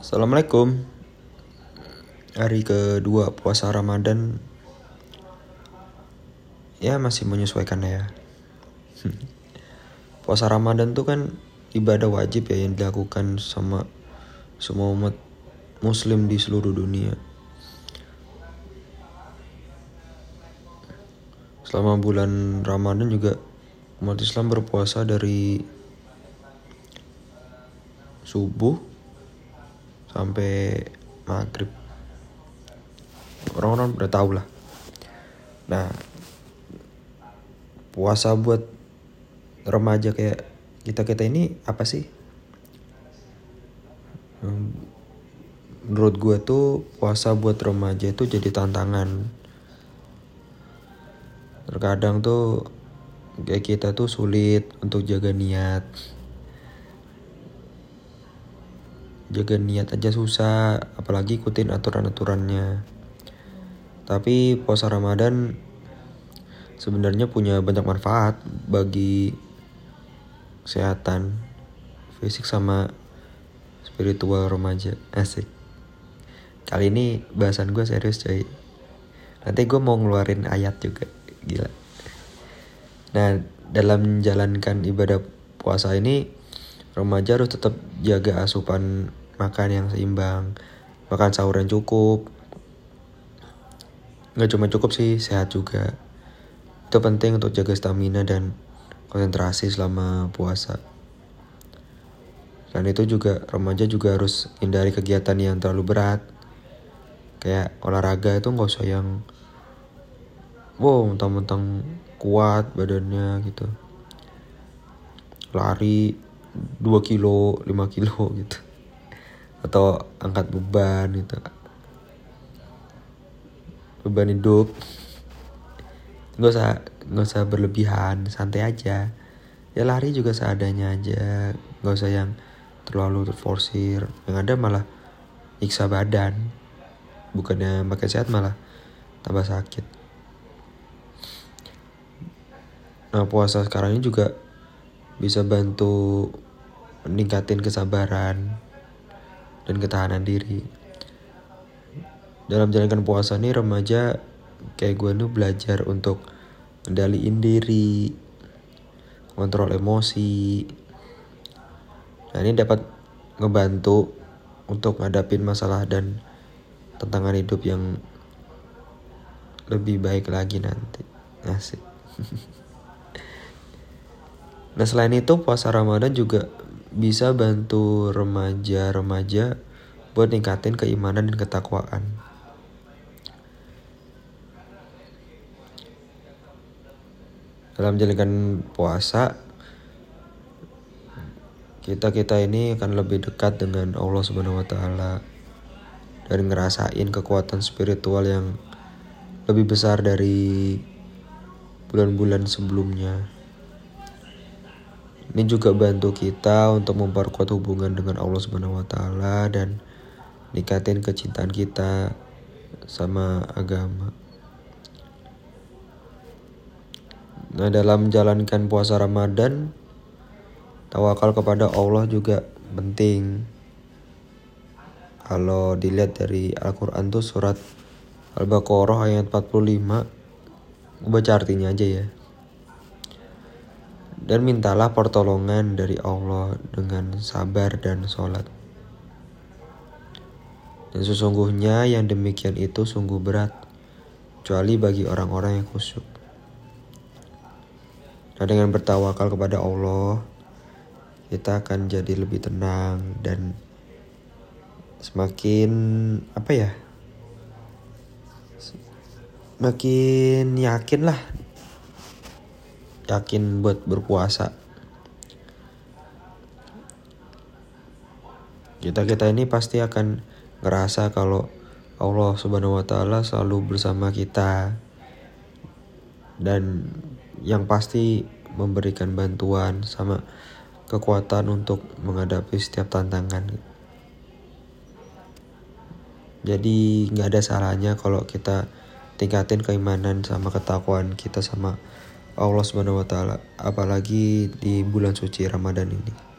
Assalamualaikum. Hari kedua puasa Ramadan. Ya masih menyesuaikan ya. Puasa Ramadan tuh kan ibadah wajib ya yang dilakukan sama semua umat muslim di seluruh dunia. Selama bulan Ramadan juga umat Islam berpuasa dari subuh sampai maghrib. Orang-orang udah tahu lah. Nah puasa buat remaja kayak kita kita ini apa sih? Hmm, menurut gue tuh puasa buat remaja itu jadi tantangan. Terkadang tuh kayak kita tuh sulit untuk jaga niat jaga niat aja susah apalagi ikutin aturan-aturannya. Tapi puasa Ramadan sebenarnya punya banyak manfaat bagi kesehatan fisik sama spiritual remaja. Asik. Kali ini bahasan gue serius coy. Nanti gue mau ngeluarin ayat juga. Gila. Nah dalam menjalankan ibadah puasa ini remaja harus tetap jaga asupan makan yang seimbang, makan sahur yang cukup. Nggak cuma cukup sih, sehat juga. Itu penting untuk jaga stamina dan konsentrasi selama puasa. Dan itu juga remaja juga harus hindari kegiatan yang terlalu berat. Kayak olahraga itu nggak usah yang wow mentang-mentang kuat badannya gitu. Lari 2 kilo, 5 kilo gitu. Atau angkat beban gitu. Beban hidup. Nggak usah nggak usah berlebihan santai aja. Ya lari juga seadanya aja. Nggak usah yang terlalu terforsir. Yang ada malah iksa badan. Bukannya makin sehat malah tambah sakit. Nah puasa sekarang ini juga bisa bantu meningkatin kesabaran dan ketahanan diri. Dalam menjalankan puasa nih remaja kayak gue nih belajar untuk kendaliin diri, kontrol emosi. Nah ini dapat ngebantu untuk ngadapin masalah dan tantangan hidup yang lebih baik lagi nanti. Asik. nah selain itu puasa Ramadan juga bisa bantu remaja-remaja buat ningkatin keimanan dan ketakwaan. Dalam menjalankan puasa, kita kita ini akan lebih dekat dengan Allah Subhanahu wa taala dan ngerasain kekuatan spiritual yang lebih besar dari bulan-bulan sebelumnya. Ini juga bantu kita untuk memperkuat hubungan dengan Allah Subhanahu wa taala dan nikatin kecintaan kita sama agama. Nah, dalam menjalankan puasa Ramadan, tawakal kepada Allah juga penting. Kalau dilihat dari Al-Qur'an tuh surat Al-Baqarah ayat 45 baca artinya aja ya dan mintalah pertolongan dari Allah dengan sabar dan sholat. Dan sesungguhnya yang demikian itu sungguh berat, kecuali bagi orang-orang yang khusyuk. Nah dengan bertawakal kepada Allah, kita akan jadi lebih tenang dan semakin apa ya? Makin yakin lah yakin buat berpuasa. Kita-kita ini pasti akan ngerasa kalau Allah Subhanahu wa taala selalu bersama kita dan yang pasti memberikan bantuan sama kekuatan untuk menghadapi setiap tantangan. Jadi nggak ada salahnya kalau kita tingkatin keimanan sama ketakwaan kita sama Allah Subhanahu wa taala apalagi di bulan suci Ramadan ini.